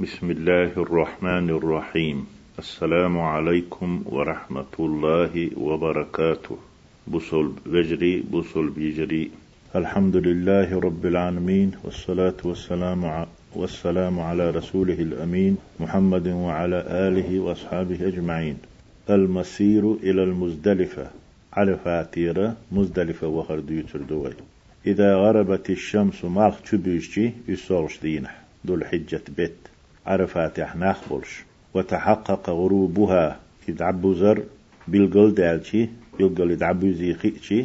بسم الله الرحمن الرحيم السلام عليكم ورحمة الله وبركاته بصل بجري بصل بيجري الحمد لله رب العالمين والصلاة والسلام والسلام على رسوله الأمين محمد وعلى آله وأصحابه أجمعين المسير إلى المزدلفة على فاتيرة مزدلفة وخر ديوتر دوي إذا غربت الشمس مالخ تبيشتي يسوغش دينح دول حجة بيت عرفات يحناخ بولش. وتحقق غروبها يدعبو زر بالقل دالشي بالقل يدعبو زي خيشي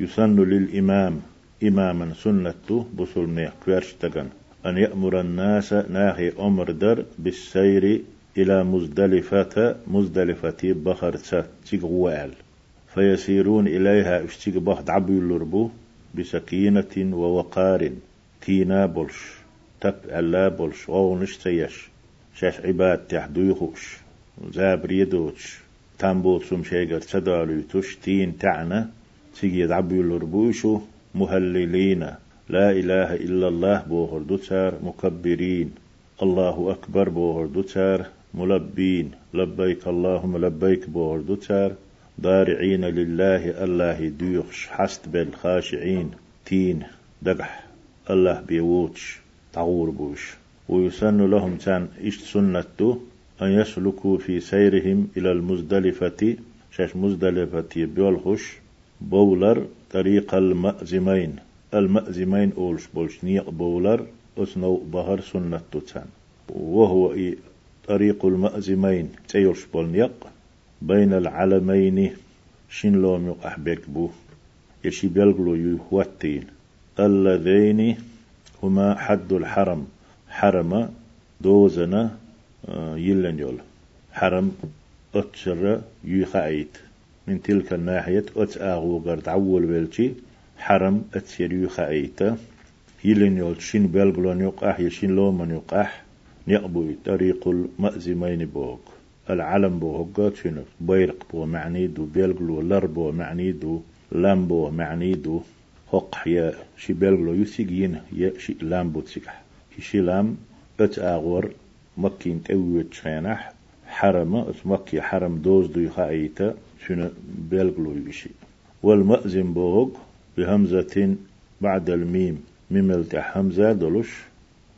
يسن للإمام إماما سنته بسلني كويرش تغن أن يأمر الناس ناهي أمر در بالسير إلى مزدلفة مزدلفة بخر تيغوال فيسيرون إليها اشتيق بخد عبو اللربو بسكينة ووقار تينا بولش. تب ألا بولش أو نشتيش. شاش عباد تحدويخوش زاب ريدوش. تنبوت سم شيغر تدالو تش تين تعنا تيجي عبو اللربوشو مهللين. لا إله إلا الله بوهر دوتار مكبرين. الله أكبر بوهر دوتار ملبين. لبيك اللهم لبيك بوهر دوتار. ضارعين لله الله ديوخش حست بالخاشعين. تين دقح. الله بيوتش. تعور بوش. ويسن لهم تان إشت سنته أن يسلكوا في سيرهم إلى المزدلفة شاش مزدلفة بيولخش بولر طريق المأزمين. المأزمين أولش بولش نيق بولر أسنو بهر سنة تان وهو طريق المأزمين تيولش بول نيق. بين العلمين شين لوم يقح بو. يشي بيلغلو يهوتين اللذين هما حد الحرم. حرم دوزنا آه، يلن يول. حرم أتشر يخايت. من تلك الناحية أت آغو قرد عول بيلشي. حرم أتسير يخايت. يلن يول شين بيلغلون يقح يشين لومن يقح يقبو طريق المأزمين بوك العلم بو هقات شنو؟ بيرق بو معني دو بيلغلو لر بو معني دو لام بو معني دو. هق يا شي بيلغلو يسيجين يا شي لام بو تسيكح شي لام ات اغور مكين تويت شينح حرم ات مكي حرم دوز دو يخايتا شنو بيلغلو يشي والمأزم بوغ بهمزة بعد الميم ميملت حمزة دلش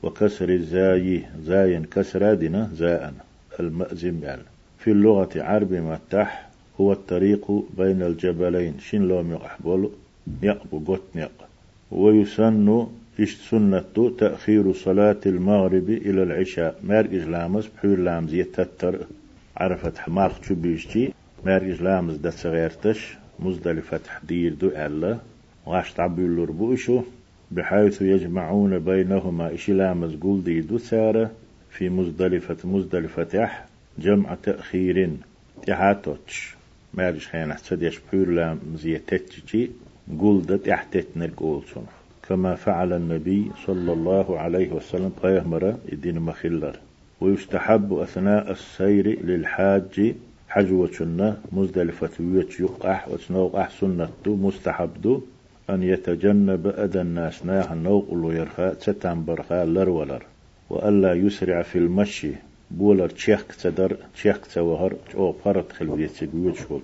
وكسر الزاي زاين كسر دنا زاء المأزم يعني في اللغة عرب متح هو الطريق بين الجبلين شين لوم يقحبول يقبو قط نق ويسن إشت سنة تأخير صلاة المغرب إلى العشاء. مارج لامز بحول لامز يتتر. عرفت حمار تشبيشتي مارج لامز دا صغيرتش مزدلفة تحدير دو ألا. وعش تعبي اللربوشو بحيث يجمعون بينهما إشي لامز قول دي دو سارة. في مزدلفة مزدلفة يح جمع تأخير تحاتوش مارش خيان احتد يشبير لام زيتتشي قلدت احتت نرقول كما فعل النبي صلى الله عليه وسلم قيهمرة الدين مخلر ويستحب أثناء السير للحاج حجوة مزدلفة ويت يقح وتنوقح سنة مستحب أن يتجنب أذى الناس ناها نوق يرخى تتان برخى لر ولر. وألا يسرع في المشي بولر تشيخ تدر تشيخ توهر أو فرط خلوية تقويت شغل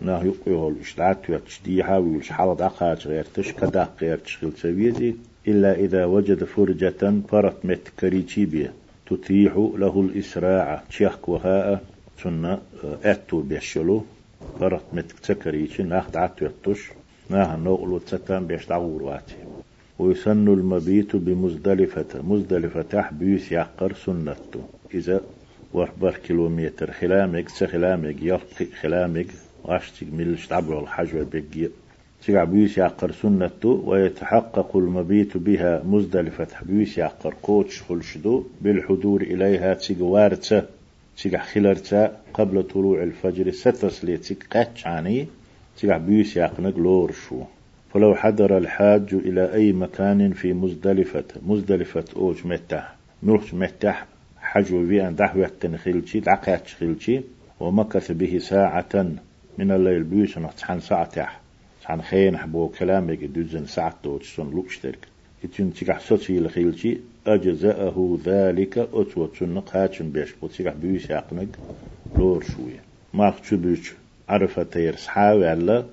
تق ناه يقوي اشتعت ويتشديها ويش حالة عقاج غير تش كدا غير تشغل تبيتي إلا إذا وجد فرجة فرط مت كريتي بيه تتيح له الإسراع. تشيخ وهاء سنة أتو بيشلو فرط مت تكريتي ناخد عتو يتش ناه نقلو تتان بيش دعور واتي ويسن المبيت بمزدلفة مزدلفة بيوس يعقر سنته إذا وربر كيلومتر خلامك سخلامك يلقي خلامك واشتك ملش تعبر الحج والبقية. تقع بيوس يعقر سنته ويتحقق المبيت بها مزدلفة بيوس يعقر قوتش خلشدو بالحضور إليها تقوارتا تقع خلرتا قبل طلوع الفجر. ستس ليتك قاتشاني تقع بيوس يعقنق لور شو. فلو حضر الحاج إلى أي مكان في مزدلفة مزدلفة أوج متح. نروح متح. حجو في أن دحوة تنخيلشي دعقات خيلشي ومكث به ساعة من الليل بيوش نحن ساعة تح عن خين حبو كلامك دوزن ساعة دوش سن لوكشترك. يتون تيجح صوتي لخيلشي أجزأه ذلك أتوت سنق هاتشن بيش. بوتسيق بيوش يقنق لور شوية. ما بيش عرفة تير صحاوي على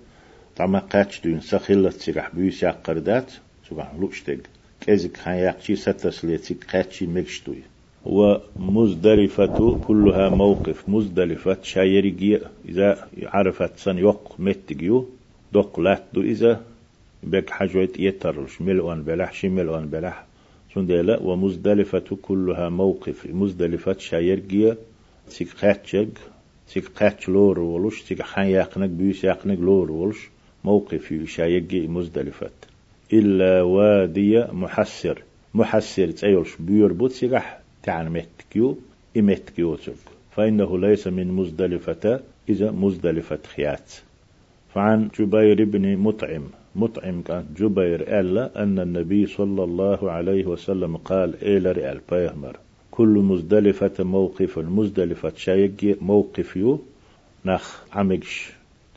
طعما قاتش دون سخيلة تسيق بيوش يقردات سبحان لوشتق كيزك خان يقشي ستسليتك قاتشي مكشتوي ومزدلفة كلها موقف مزدلفة. شايرجي إذا عرفت سن يق متجيو دق لاتو إذا بك حجوت يترش ملؤن بلح شي ملؤن بلح سندلا ومزدلفة كلها موقف مزدلفة. شايرجي سيك قاتشج سيك قاتش لور ولش سيك خان يقنق بيوس يقنق لور ولش موقف شايرجي مزدلفة. إلا وادي محسر. محسر تأيلش بيور بوت تعن متكيو إمتكيو تسوك فإنه ليس من مزدلفة إذا مزدلفة خيات. فعن جبير بن مطعم. مطعم كان جبير ألا أن النبي صلى الله عليه وسلم قال إيلر رئال بيهمر كل مزدلفة موقف مزدلفة شايق موقف يو نخ عمقش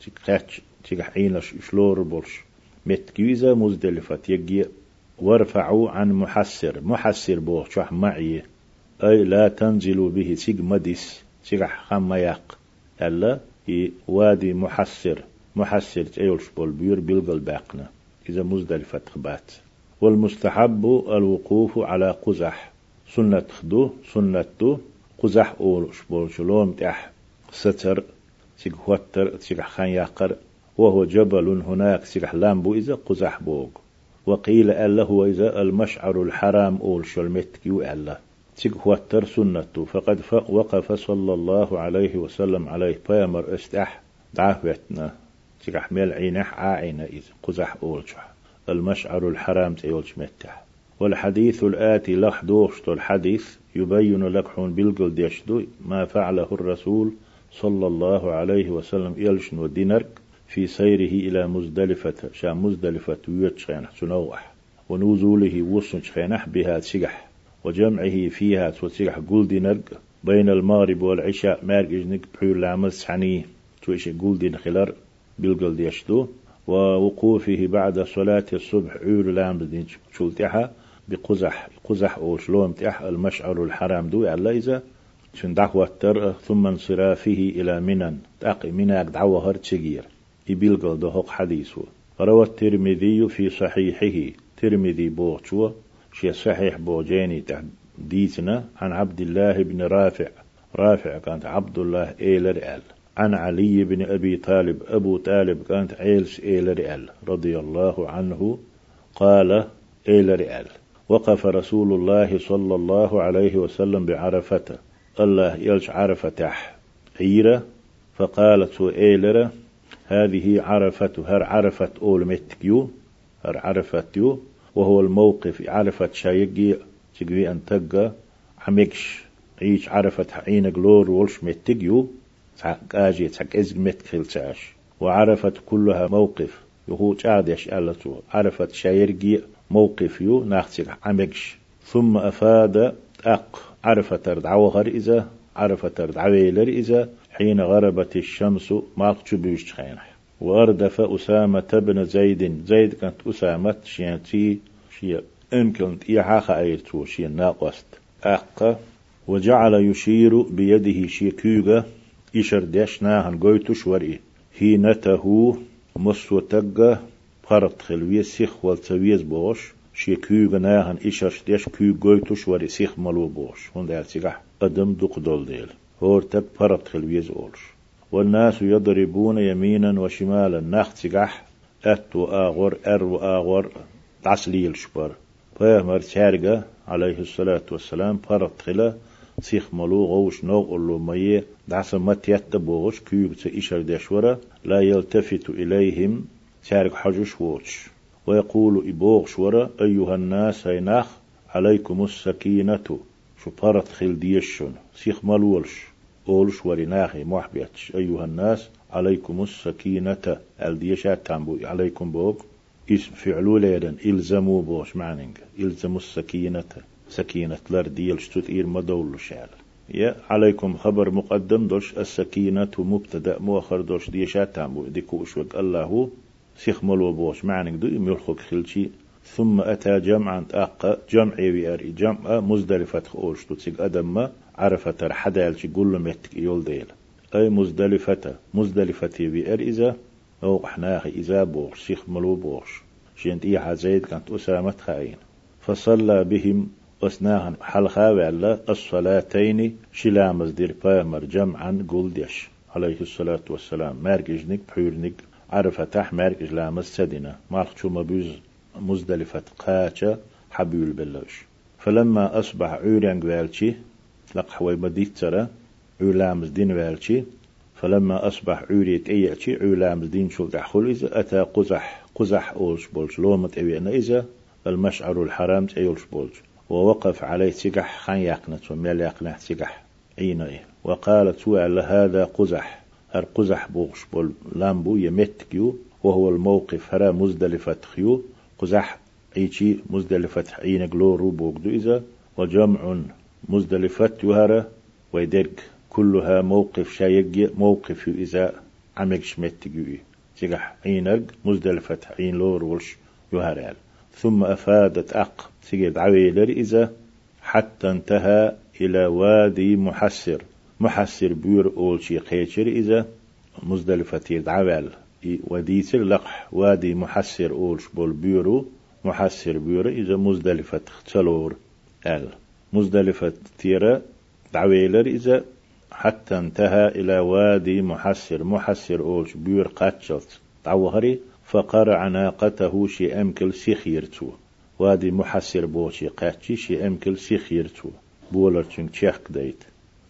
تقاتش تقحينش شلور بولش متكيزة مزدلفة يجي وارفعوا عن محسر. محسر بوخ شح معي. أي لا تنزلوا به سيج مديس سيج خم يق ألا وادي محسر. محسر تأيولش بول بيور بيلقل باقنا. إذا مزدلفة خبات والمستحب الوقوف على قزح. سنة خدو سنة قزح أولش بول شلوم تح ستر سيج هوتر سيج خان يقر وهو جبل هناك سيج لامبو إذا قزح بوغ. وقيل ألا هو إذا المشعر الحرام أول شلمتكيو ألا تيك وتر سنته. فقد وقف صلى الله عليه وسلم عليه. بيامر استح دعوتنا تيك حمل عينح عائنا إذ قزح أولجح. المشعر الحرام تيولج متح والحديث الآتي لحدوش الحديث. يبين لك حون بلقل ديشدو ما فعله الرسول صلى الله عليه وسلم يلشن ودينرك في سيره إلى مزدلفة شا مزدلفة ويتشخينح سنوح. ونزوله وصن شخينح بها تسجح وجمعه فيها تسجح قول دينرق بين المغرب والعشاء مارق إجنك بحير لامس حني تويش قول دين خلر بالقل ديشتو ووقوفه بعد صلاة الصبح عور لامس دين شلتها بقزح قزح أو شلوم تح المشعر الحرام دو على إذا شن دعوة ثم انصرافه إلى منن تقي مناك دعوة هر تشجير إبيلغل دهق حديثه روى الترمذي في صحيحه. ترمذي بوغشوا شي صحيح بوجيني تحديثنا عن عبد الله بن رافع. رافع كانت عبد الله إيلر آل. عن علي بن أبي طالب أبو طالب كانت عيلس إيلر آل. رضي الله عنه قال إيلر آل. وقف رسول الله صلى الله عليه وسلم بعرفة الله يلش عرفة عيرة. فقالت إيلر هذه عرفة هر عرفة أول متكيو هر عرفة يو وهو الموقف عرفة شايقي تقوي أن تقى. عمكش عيش عرفة عين قلور ولش متكيو تاجي تاك إزق متكيل تاش وعرفت كلها موقف. يهو تعدش ألتو. عرفت شايرقي موقف يو ناختك عمكش ثم أفاد أق. عرفت دعوة إذا عرفت دعوة إذا حين غربت الشمس ما بيش خينح واردف أسامة بن زيد زيد كانت أسامة شيانتي شي يمكن إيحاخ أيرتو شي ناقصت أق وجعل يشير بيده شي كيوغا إشر ديشناهن قويتوش ورئي هينته مسو تقى فرط خلوية سيخ والتويز بوش شي كيوغا ناهن إشر ديش كيوغ قويتوش ورئي سيخ ملو بوش. هون ديال سيقح أدم دق دول ديل. هور تك فرط خلويز أولش والناس يضربون يمينا وشمالا. نخت سقح أت وآغر أر وآغر تعسليل شبر فيهمر شارقة عليه الصلاة والسلام فرط خلا سيخ ملو غوش نوغ اللو مي دعس مت يتبوغش كيوك تإشر دشورة لا يلتفت إليهم شارق حجوش ووش ويقول إبوغ شورة أيها الناس هيناخ عليكم السكينة. شو فرط خل سيخ ملولش. أولش ورناخي محبيتش أيها الناس عليكم السكينة. الديشات تنبو؟ عليكم بوك اسم فعلو ليدن إلزموا بوش معنينك. إلزموا السكينة. سكينة لر ديل شتوت إير مدول شعل يا عليكم خبر مقدم دوش. السكينة مبتدأ مؤخر دوش ديشات تنبو. ديكو وشوك الله. سيخ ملو بوش معنينك دو يميلخوك خلشي. ثم أتى جمعا أق جمع ويأري. جمع مزدلفة خوش تسيق أدم عرفة حدال كل متك يول ديل. أي مزدلفة مزدلفة ويار إذا؟ أو أحناخ إذا بوغش شيخ ملو بوغش. شينت إيحا زيد كانت أسامة خاين فصلى بهم أسناهن حلخا وعلا الصلاتين شلامز دير بامر جمعا قول ديش. عليه الصلاة والسلام. مارججنك بحورنك عرفة تح مارجج لامز سدنا مالك شو مبوز مزدلفة قاچة حبيول بلوش. فلما أصبح عوريان والشي لق حوي بديت ترى علامز دين والشي فلما أصبح عوريت أيأتي علامز دين شو دحخل إذا أتى قزح قزح أولش بولش لومت أبينا إذا المشعر الحرام تأيولش بولش. ووقف عليه تقح خان يقنت وميل يقنح تقح عينه وقالت هو هذا قزح. هر قزح بوغش بول لامبو يمتكيو وهو الموقف هرا مزدلفة خيو. قزح أيشي مزدلفة عين قلورو بوغدو إذا وجمع مزدلفة يهرا ويدرك كلها موقف شايق موقف إذا عمك شمتكيو تقح عينك مزدلفة عين لور ولش يهرا ثم أفادت أق سيجد عويلر إذا حتى انتهى إلى وادي محسر. محسر بير أول شي قيشر إذا مزدلفة يدعوال. وديتر لقح وادي محسر أول شبول بيرو محسر بيرو إذا مزدلفة تلور آل. مزدلفة تيرا دعويلر إذا حتى انتهى إلى وادي محسر. محسر أولش بير قاتشلت. دعوهري فقرع ناقته شي أمكل سيخيرتو وادي محسر بوشي قاتشي شي أمكل سيخيرتو بولر تشن تشيخ ديت.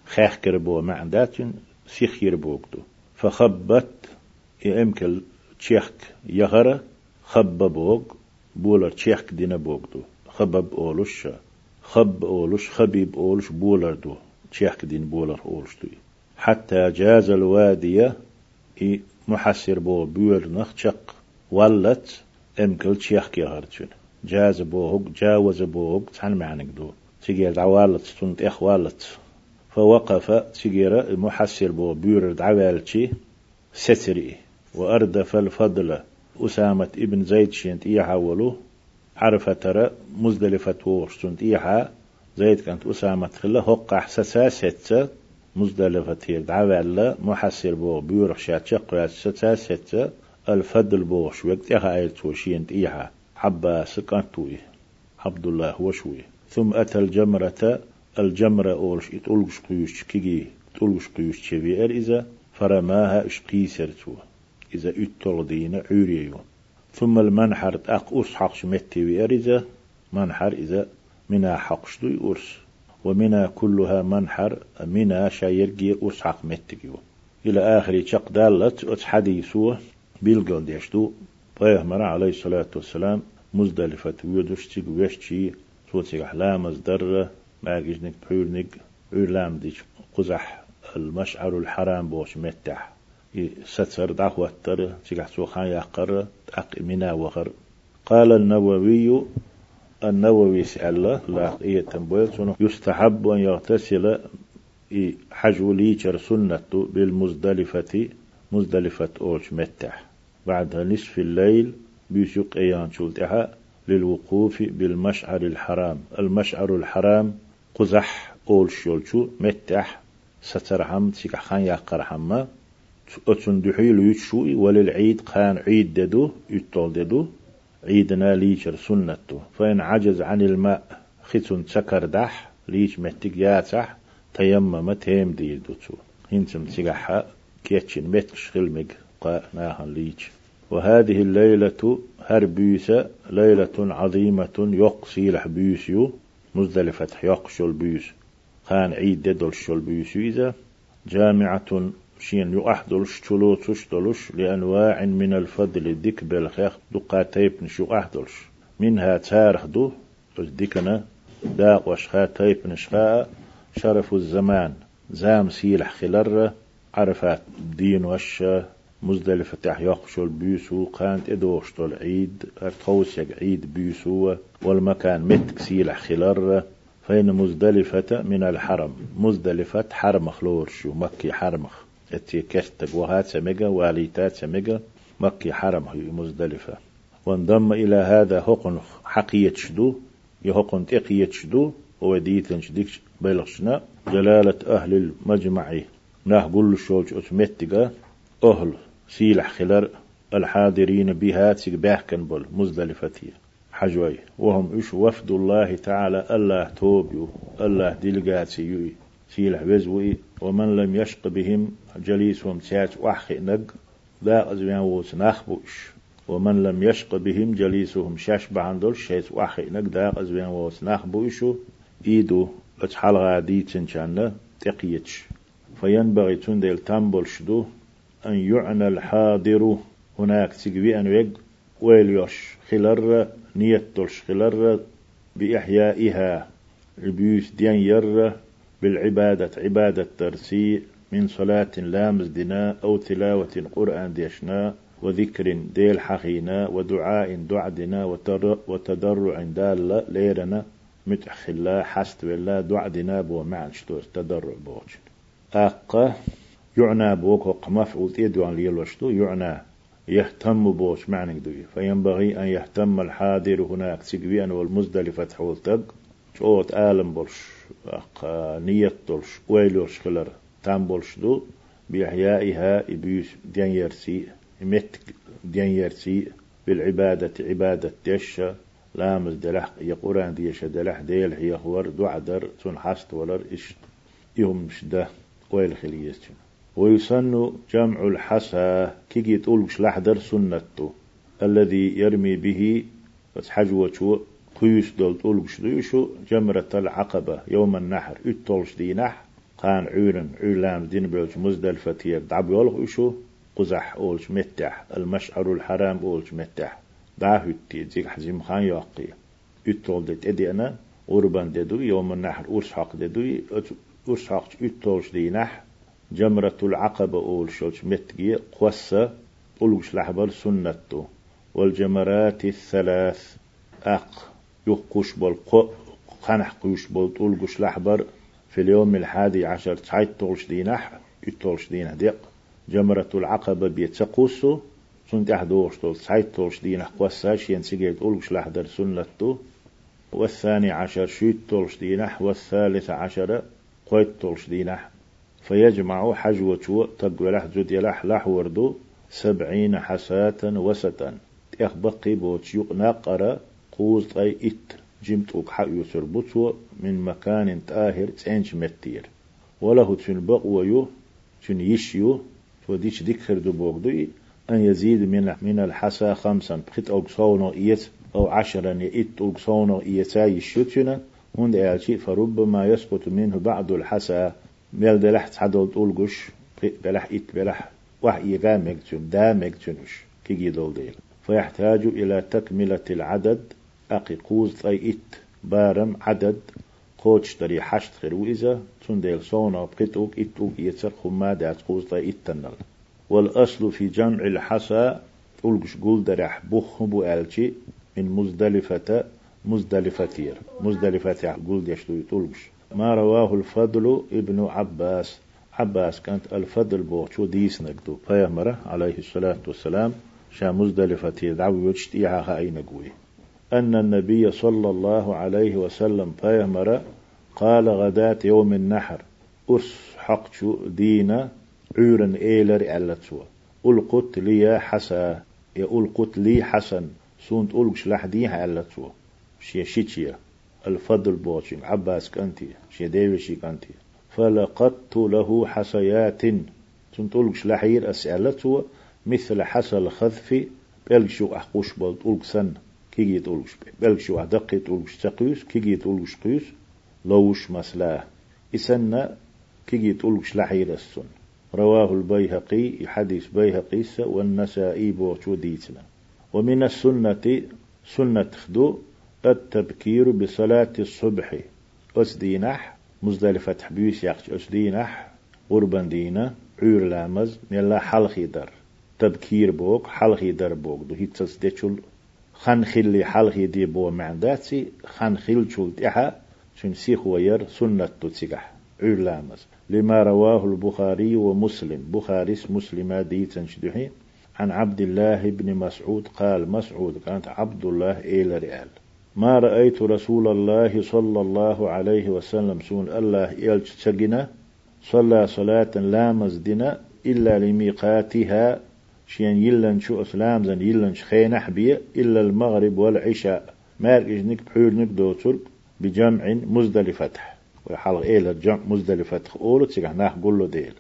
خيخ كربو معداتن سيخير بوكدو فخبت أمكل تشيخ يغرى خب بوغ بولر تشيخ دينا بوكدو خبب أولوش خب أولوش خبيب أولوش بولر دو. تشيخ دين بولر أولوش دو حتى جاز الوادية محسر بو بيور نخشق ولت إمكل تشيخ كي هرتشن جاز بوهق جاوز بوهق تحن معنك دو. تيجي دعوالت تنت اخوالت فوقف تيجيرا المحسر بو بيور دعوالتشي ستري. وأردف الفضل أسامة ابن زيد شنت إيحا ولو عرف ترى مزدلفة وورش تنت إيحا زيد كانت أسامة خلا هق أحساسا ستة مزدلفة تير دعوال محسر بو بيور شاتشق ستة ستة الفضل بوش وقت إيها آيت وشينت إيها عباس كانتوي عبد الله وشوي. ثم أتى الجمرة الجمرة أولش إتولغش قيوش كيجي تولغش قيوش تشبير إذا فرماها إشقي سرتو إذا إتول دينا عوريو ثم المنحر تأق أرس حقش متي وإرزا منحر إذا منا حقش دوي أرس. ومنا كلها منحر منا شايرجي أرس حق متي إلى آخر شق دالت أتحديثوه بيلقون ديشتو بيهمر عليه الصلاة والسلام مزدلفة ويدوشتيق ويشتي صوتي أحلام ازدر ما جيجنك بحورنك علام ديش قزح المشعر الحرام بوش متح. ستر دعوة تر تيجح سوخان يقر تأق منا وخر قال النووي النووي سأل لا إيه يستحب أن يغتسل حجو ليشر سنة بالمزدلفة مزدلفة أوش متح. بعد نصف الليل بيسوق أيان شلتها للوقوف بالمشعر الحرام. المشعر الحرام قزح أول شولشو متح. سترحم تيكحان يقر أتون دحيل يتشوي وللعيد قان عيد ددو يتول ددو عيدنا ليشر سنته فإن عجز عن الماء ختن سكر دح ليش متك ياتح تيمم تيم ديدوتو هنتم تيكحا كيتشن متكش خلمك ناهن ليج. وهذه الليلة هربيسة ليلة عظيمة يقصي لح بيسيو مزدلفة يقشل بيس. خان عيد ددل شل بيسو إذا. جامعة شين يؤحدلش تلو تشتلش لأنواع من الفضل ديك بالخيخ دقاتيب نشو أحدلش منها تارخ دو ديكنا داق وشخا تيب نشخاء شرف الزمان. زام سيلح خلر عرفات دين وش مزدلفة تح يقشل بيسو كانت ادوشتل عيد ارتوسيق عيد بيسو والمكان متك سيلح خلر. فين مزدلفة من الحرم مزدلفة حرم خلور شو مكي حرمخ. اتي كشتك وهات سمجا واليتات سمجا مكي حرم هي مزدلفة. وانضم إلى هذا حقن حقية شدو يحقن تقية شدو وديتن شديك بلغشنا. جلالة أهل المجمع نه قل شوج أتمتقى أهل سيلح خلر الحاضرين بها تيك باحكن بول مزدلفتية حجوي وهم إش وفد الله تعالى الله توبيو الله دلقاتي يوي سيلح بزوي ومن لم يشق بهم جليسهم تيات وحخي نق لا أزوان ووس نخبوش ومن لم يشق بهم جليسهم شاش بعندل شيت وحخي نق دا أزوان ووس نخبوشو إيدو أتحال غادي تنشان تقيتش. فينبغي تندل تنبل شدو أن يعنى الحاضر هناك تقوي أن يق ويليوش خلر نيتولش خلر بإحيائها. البيوت ديان ير بالعبادة عبادة ترسي من صلاة لامز دنا أو تلاوة قرآن ديشنا وذكر ديل حخينا ودعاء دعدنا وتضرع دال ليرنا متأخلا حست ولا دعدنا بو معنى شتوس تضرع بوج أقا يعنى بوك وقمفعول تيدوان ليلوشتو يعنى يهتم بوش معنى دوي. فينبغي أن يهتم الحاضر هناك سيقويان والمزدلفة حول تق شوت آلم بولش دولش ويلوش خلر تام بولش دو بإحيائها إبيوس ديان يرسي مت ديان يرسي بالعبادة عبادة ديشة لامز دلح يقران ديشة دلح ديل هي خور دعدر تنحست ولر إش يوم شده ويل خليستين ويسن جمع الحسا كي تقولش لحدر سنته الذي يرمي به حجوة قيوس دول تقولش ديشو جمرة العقبة يوم النحر. اتولش دي نح. قان عيرن عيلام دين بلش مزدلفة دعب يولغ إشو قزح أولش متح. المشعر الحرام أولش متح. داهوتي زيك حزيم خان يوقي. اتول دي تدي أنا. أوربان ددو يوم النحر. أورش حق ددو أورش حق اتولش دي نح. جمرة العقبة أول شوش متجي. قوسة. أولوش لحبر سنته والجمرات الثلاث. أق. يقوش بول قنح قوش بول أولوش لحبر في اليوم الحادي عشر تعيد تولش دينح يتولش دينح ديق. جمرة العقبة بيتسقوسو سنت أحدوش تول تعيد تولش دينح قوسة شين سيجيت أولوش لحدر سنته والثاني عشر شيت تولش دينح والثالث عشر قويت تولش دينح فيجمع حجوة تقولح زود يلح لح وردو. سبعين حساة وسطا بوتش يقناقر قوز طي إت جمت أكحا يسر بطو من مكان تآهر تنش متير. وله تن بقويو تن يشيو وديش ذكر دو بوغدو أن يزيد من من الحسا خمسا. بخت أوكسونو إيت أو عشرا يئت أوكسونو إيتا يشيوتنا هند أعشي فربما يسقط منه بعض الحسا. ميل دلح تحدو تقول قش بلح إت بلح وح إيغا مكتون دا مكتونش كي دول ديل. فيحتاج إلى تكملة العدد أقي قوز طي إت بارم عدد قوتش تري حشت خير وإذا تنديل صونا بقيتوك إتوك يتسر خما دات قوز طي إتنل والأصل في جمع الحسا تلقش قول درح بخ بو ألشي من مزدلفة مزدلفتير. مزدلفتير قول ديشتو تلقش ما رواه الفضل ابن عباس. عباس كانت الفضل بو شو ديس نقدو. فيهمرة عليه الصلاة والسلام شا مزدلفة يدعو وجت إيعاها أي نقوي. أن النبي صلى الله عليه وسلم فيهمرة قال غداة يوم النحر أس حق دينا عورا إيلر ألتسوا ألقت لي حسا يا ألقت لي حسن سونت ألقش لحديها ألتسوا شيا شيتشيا الفضل بوشين عباس كنتي شي كنتي فلقدت له حصيات تنطلقش لحير أسألته مثل حصى الخذف بلشو أحقوش بلطلق سن كيجي تولش بلشو أدقي تولش تقيس كيجي تولش قيس لوش مسلاه إسنا كيجي تولش لحير السن. رواه البيهقي حديث بيهقي والنسائي بوشو ديتنا ومن السنة سنة خدو التبكير بصلاة الصبح. أسدينح مزدلفة حبيس يقش أسدينح قربان دينا عور لامز نلا حلقي در. تبكير بوك حلقي در بوك. دو هيتسس ديشل خان خلي حلقي دي بو معداتي خان خل شول تيحا شن سيخ وير سنة تتسيح عور لامز لما رواه البخاري ومسلم. بخاري مسلم دي تنشدحي عن عبد الله بن مسعود قال مسعود كانت عبد الله إلى ريال. ما رأيت رسول الله صلى الله عليه وسلم سون الله إلج تسجنا صلى صلاة لا مزدنا إلا لميقاتها شين يلن شو أسلام زن يلن شخين حبي إلا المغرب والعشاء. مارك إجنك بحول نك بجمع مزدلفة. وحلق إيه الجمع مزدلفة أولو تسيقح ناح قولو ديل.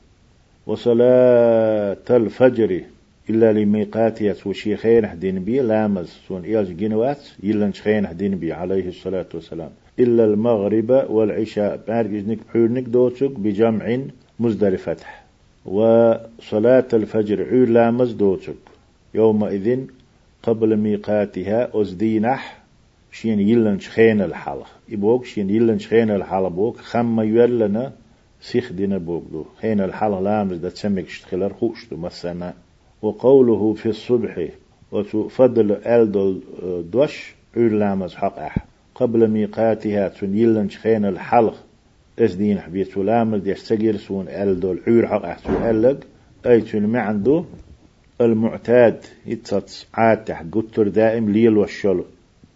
وصلاة الفجر إلا لميقاتية وشيخين حدين بي لامز سون إيالج جنوات يلن شخين حدين بي عليه الصلاة والسلام. إلا المغرب والعشاء. مارك إجنك بحول نك دوتسك بجمع مزدلفة. وصلاة الفجر علا مزدوتك. يومئذ قبل ميقاتها أزدينح شين يلن شخين الحلق. إبوك شين يلن شخين الحلق بوك خم يولنا سيخ دينا بوك دو. خين الحلق لامز دا تسمك شتخلر خوش دو مسنا وقوله في الصبح وتفضل ألدل دوش عير لامز حق أح. قبل ميقاتها تن يلن شخين الحلق. اس دين حبيت سلام دي استجر سون أل دول عور حق أحسو ألق. أي تون ما عنده المعتاد يتصط عاتح قطر دائم ليل والشل.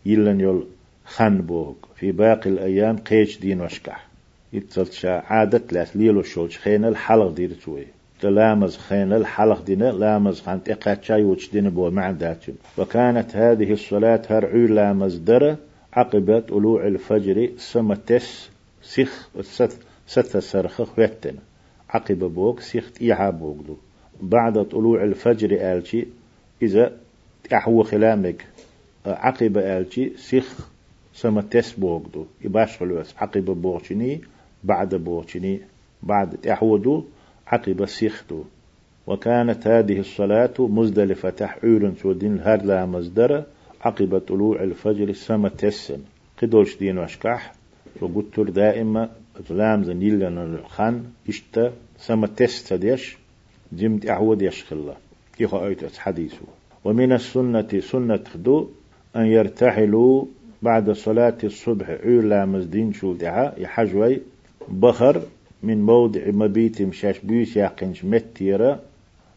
يلن يل خن بوغ في باقي الأيام قيش دين وشكح. يتصط شا عادة لأس ليل والشل. خين الحلق دير توي تلامز خين الحلق دينا لامز خان تقات شاي وش دين بو مع داتم وكانت هذه الصلاة هرعو لامز درة عقبة طلوع الفجر سمتس سيخ ست ست سرخ خوتن عقب بوك سيخ تيعا بوكدو بعد طلوع الفجر آلشي إذا أحو خلامك. عقب آلشي سيخ سما تس بوكدو يباش خلوس عقب بوكشني بعد بوكشني بعد أحودو عقب سيختو وكانت هذه الصلاة مزدلفة تحعير سودين لا مزدر عقب طلوع الفجر سما تسن قدوش دين وشكح وقلت دائما زلام زنيل الخان إشتا سما تست ديش جمت أعود يشخلا كيخو أيت حديثه؟ ومن السنة سنة خدو أن يرتحلوا بعد صلاة الصبح عيلا مزدين شو دعاء يحجوي بخر من موضع مبيت مشاش بيس يقنش متيرة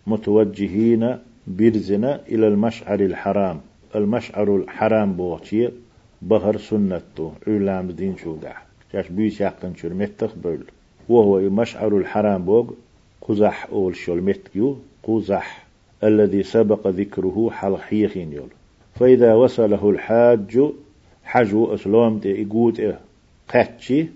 متوجهين برزنا إلى المشعر الحرام. المشعر الحرام بوغتي بهر سنته علام دين شو دع جاش بيس يقن شو متخ بول. وهو مشعر الحرام بوغ قزح أول شو المتكيو قزح. الذي سبق ذكره حلحيخين يول فإذا وصله الحاج حجو أسلام دي إيقود إيه قاتشي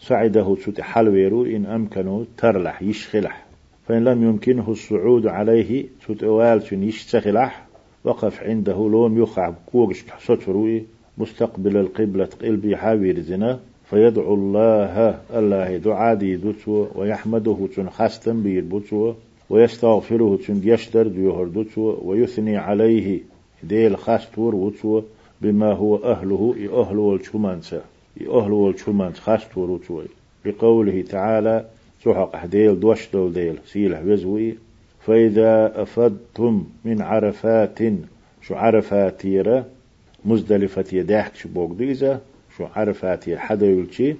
صعده سوت حلويرو إن أمكنه ترلح يشخلح فإن لم يمكنه الصعود عليه سوت أوال يشتخلح وقف عنده لوم يخع كوغش ستروي مستقبل القبلة قلبي حاوير زنا فيدعو الله الله دعاء دي دوتو ويحمده تن خاستن بير بوتو ويستغفره تن يشتر ديوهر دوتو ويثني عليه ديل خاستور وتو بما هو أهله أهل والشمانسة أهل والشمانس خاستور وتو بقوله تعالى سحق أحديل دوش دول ديل سيلح وزوي فإذا أفدتم من عرفات شو عرفاتيرة مزدلفة يداحك شو بوك ديزا شو عرفات حدا يلشي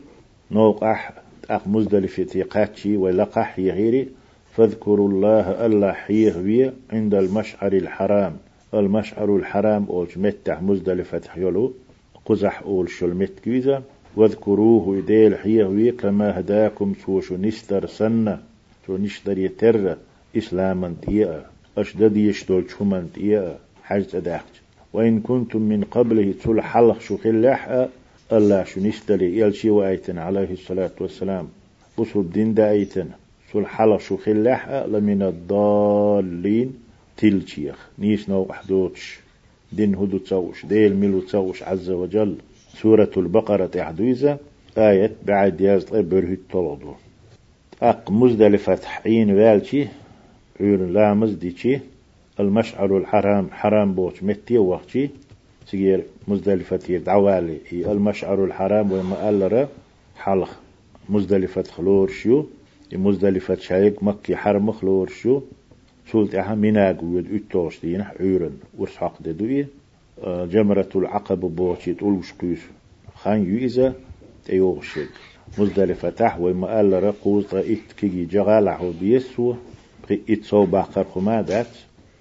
نوقح أخ مزدلفة يقاتشي ولقح يغيري فاذكروا الله الله حيه عند المشعر الحرام. المشعر الحرام أولش متح مزدلفة يلو قزح أول شل متكيزا واذكروه يديل حيه كما هداكم سوشو نستر سنة سو نشتر يتر إسلاما تيئا أشدد يشتول شمان تيئا حاجة أداحج وإن كنتم من قبله تل حلق شو خلاح الله شو نستلي يلشي وآيتن. عليه الصلاة والسلام. وصل الدين دايتن تل حلق شو خلاح لمن الضالين. تلشيخ نيس نو أحدوتش دين هدو تسوش. ديل ملو تسوش عز وجل. سورة البقرة تحدويزة آية بعد ياز طيب الطلدو أق مزدلفة حين والشي. عير لامز ديشي المشعر الحرام حرام بوش متي وقتي سيجير مزدلفة دعوالي المشعر الحرام وما ألرا. حلق مزدلفة خلور شو مزدلفة شايق مكي حرم خلور شو سولت أها مناق ويد إتوش دين عيرن ورسحق آه، جمرة العقب بوشي تقولوش قيس خان يؤذى تيوغشد مزدلفة تح وما ألرا. قوز ات كي جغال عهو بيسو ات صوبا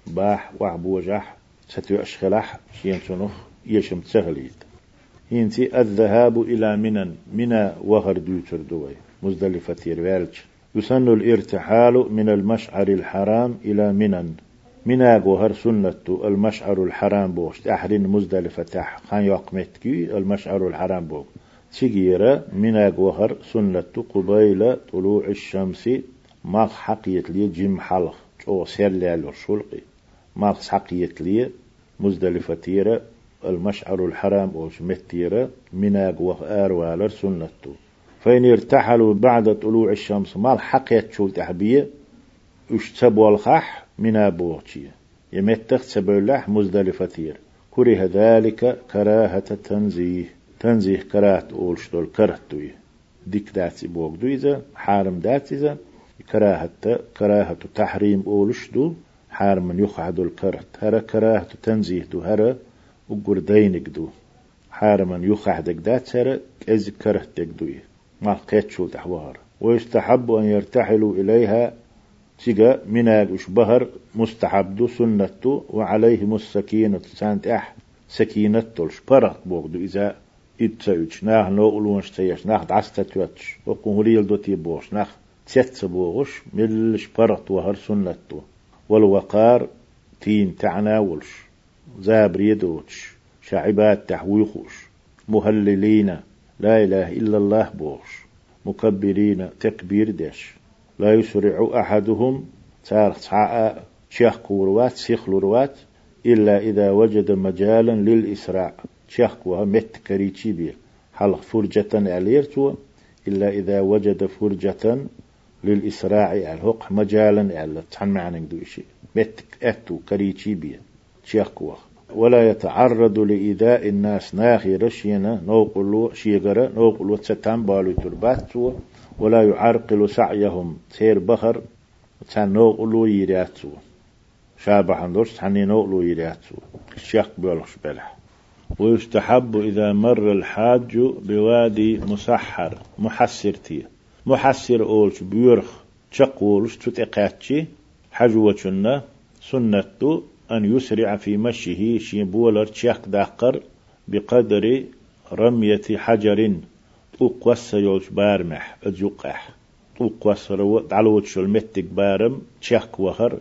باح وعبوجح ستو أشخلح شين سنخ يشم تسغليد هينتي الذهاب إلى منن منا وهر دوتر دوي مزدلفة يروالج. يسن الارتحال من المشعر الحرام إلى منا وهر سنة المشعر الحرام بوش. أحرين مزدلفة تح. خان يقمتكي المشعر الحرام بوش تجيرة من وهر سنة قبيل طلوع الشمس. ما حقيت لي جيم حلق. أو سير لي شلقي ما حقيت لي مزدلفة تيرة المشعر الحرام أو شمتيرة من وهر وآلر سنة فإن ارتحلوا بعد طلوع الشمس ما حقيت شو تحبية اش تبو الخح من بوغتي يمتخ تبولح مزدلفة تير كره ذلك كراهة تنزيه. تنزيه كرات أولش دول كرهتوي ديك داتي بوك دويزا حارم داتيزا كراهة كراهة تحريم أولش دو حارم يقعد الكرت هرا تنزيه دو هرا وقر دينك دو حارم يقعدك دات هرا كز كرهتك دوي. ما قيتشو تحوار. ويستحب أن يرتحلوا إليها؟ تيجا مناج بهر مستحب دو سنة وعليهم السكينة سانت أح. سكينة تلش برق بوغدو إذا إتساوش ناخ نو أولونش تيش ناخ دعستا تواتش وقنهريل دو تيبوش ناخ تيتس بوغش ملش برط وهر سنتو والوقار تين تعناولش زابر يدوش شعبات تحويخوش مهللين لا إله إلا الله بوش مكبرين تكبير دش لا يسرع أحدهم تارخ تعاء شيخ كوروات سيخ لوروات إلا إذا وجد مجالا للإسراع شخ وها مت كريتشي بي حلق فرجة عليرتو إلا إذا وجد فرجة للإسراع على هق مجالا على تحن معنى دوشي مت أتو كريتشي بي شخ ولا يتعرض لإيذاء الناس ناخي رشينا نوقلو شيغرا نوقلو تستان بالو ترباتو ولا يعرقل سعيهم تير بخر تان نوقلو يرياتو. شابه دوش تحني نوقلو يرياتو. الشيخ بيولخش بلح ويستحب إذا مر الحاج بوادي مسحر محسر تي محسر أولش بيرخ تشقولش تتقاتشي حجوة سنة أن يسرع في مشيه شيبولر تشاق داقر بقدر رمية حجر طوق يولش بارمح أجوقح. طوق وسر دعلوت شل متك بارم تشاق وخر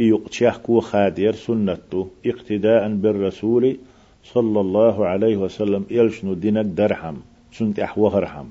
إيق وخادير سنة اقتداء بالرسول صلى الله عليه وسلم يلشنو دينك درهم سنت أحوهرهم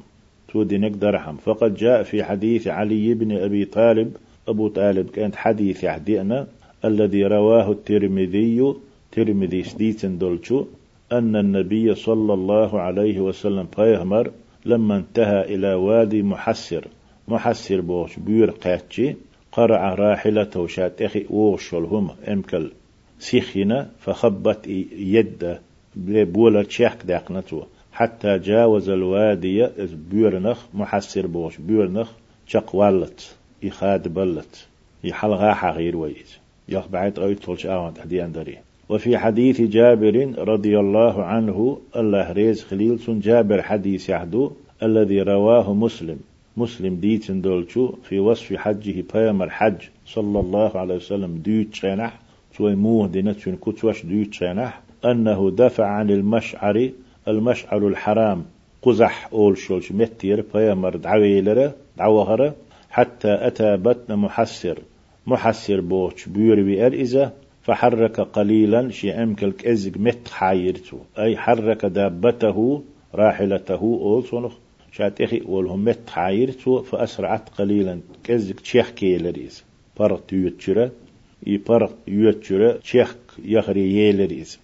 تو دينك درهم. فقد جاء في حديث علي بن أبي طالب. أبو طالب كانت حديث يحدينا الذي رواه الترمذي ترمذي سديتن دولشو أن النبي صلى الله عليه وسلم فيهمر لما انتهى إلى وادي محسر. محسر بوش بير قاتشي قرع راحلته شات أخي ووشلهم أمكل سيخينا فخبت يد بولا تشيخ داقنتو حتى جاوز الوادي بيرنخ محسر بوش بيرنخ شق والت يخاد بلت يحلغا حغير ويز. يخ بعد أوي تولش آوان تحدي أندري وفي حديث جابر رضي الله عنه الله ريز خليل جابر حديث يحدو الذي رواه مسلم. مسلم ديتن دولشو في وصف حجه بيامر الحج صلى الله عليه وسلم ديت شينح توي موه دينتشن كتوش ديوتشانح أنه دفع عن المشعر المشعر الحرام قزح أول شولش متير بيامر دعويلرة دعوهرة حتى أتى بطن محسر. محسر بوش بيور بأرئزة فحرك قليلا شي أمكل كأزق مت حايرتو. أي حرك دابته راحلته أول صنخ. شاتيخي ولهم مت حايرتو فأسرعت قليلا كأزق تشيخ كيلريز برت يوتشرة. يبرق يوتشرة تشيخ يخري ييلريز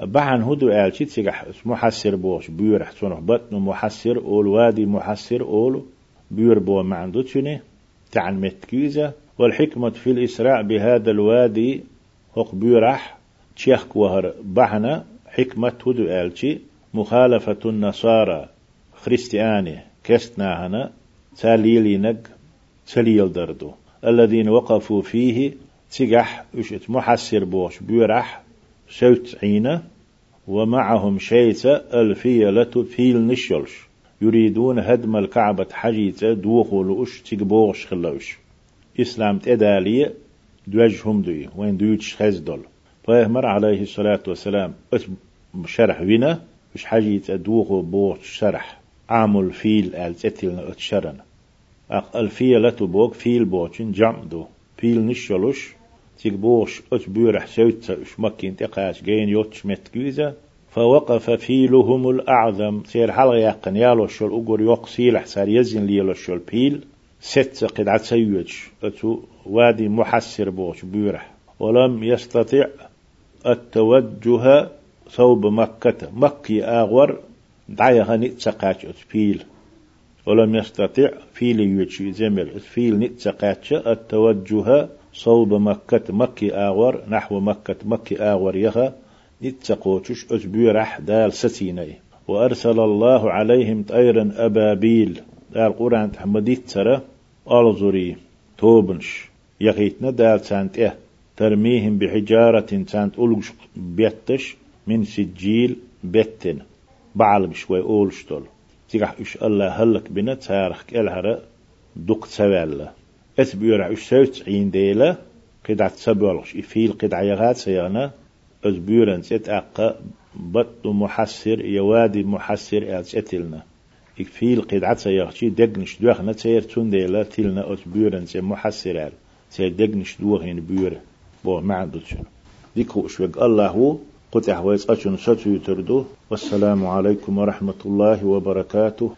بعن هدو آلشي تسيح محسر بوش بيور حسونه بطن محسر أول وادي محسر أول بيور بو معندو تشني تعن متكيزة. والحكمة في الإسراع بهذا الوادي هق بيورح تشيخ كوهر بحنا حكمة هدو آلشي مخالفة النصارى خريستياني كستنا هنا تاليلينك تاليل دردو. الذين وقفوا فيه تيجح وشت محسر بوش بيرح سوت عينة ومعهم شيسة ألفية فيل نشلش يريدون هدم الكعبة حجيتة دوخو لأش تيجبوغش خلوش. إسلام تدالية دوجهم دوي وين دويتش خزدل فيهمر عليه الصلاة والسلام شرح وينا مش حاجة أدوغو بوغ شرح. عامل فيل ألتتلنا أتشرنا الفيلة بوغ فيل بوغن جمدو فيل نشلوش تيك بوش أت بيرح سوت مكين تقاش جين يوتش متكوزة فوقف فيلهم الأعظم. سير حلغ يقن يالو شل أقر يوق سيلح سار يزن ليلو شل بيل. ست قد عتسيوج أتو وادي محسر بوش بيرح ولم يستطع التوجه ثوب مكة. مكي آغور دعيها نتسقاش فيل ولم يستطع فيل يوتشي زمر فيل نتسقاش التوجه صوب مكة مكي آغور نحو مكة مكي آغور يها. نتسقوتش أجبيرح دال ستيني. وأرسل الله عليهم طيرا أبابيل. دال قرآن تحمديت ترى ألزري. توبنش. يغيتنا دال سانت إيه. ترميهم بحجارة سانت أولش بيتش. من سجيل بيتن. بعل بشوي أولشتول. تيجح إش الله هلك بنا تارخ كالهرة دق سوالا اس بيرع سوت عين ديلا قدعة سبولش إفيل قدعة يغات سيانا اس بيرن سيت أقا بط محسر يوادي محسر أتلنا إفيل قدعة سيغشي دقنش دوخنا تير تون ديلا تلنا اس بيرن سي محسر سي دقنش دوخين بير بو معدل شنو ديكو اشوك الله هو قطع ويسقشن شتو يتردو والسلام عليكم ورحمة الله وبركاته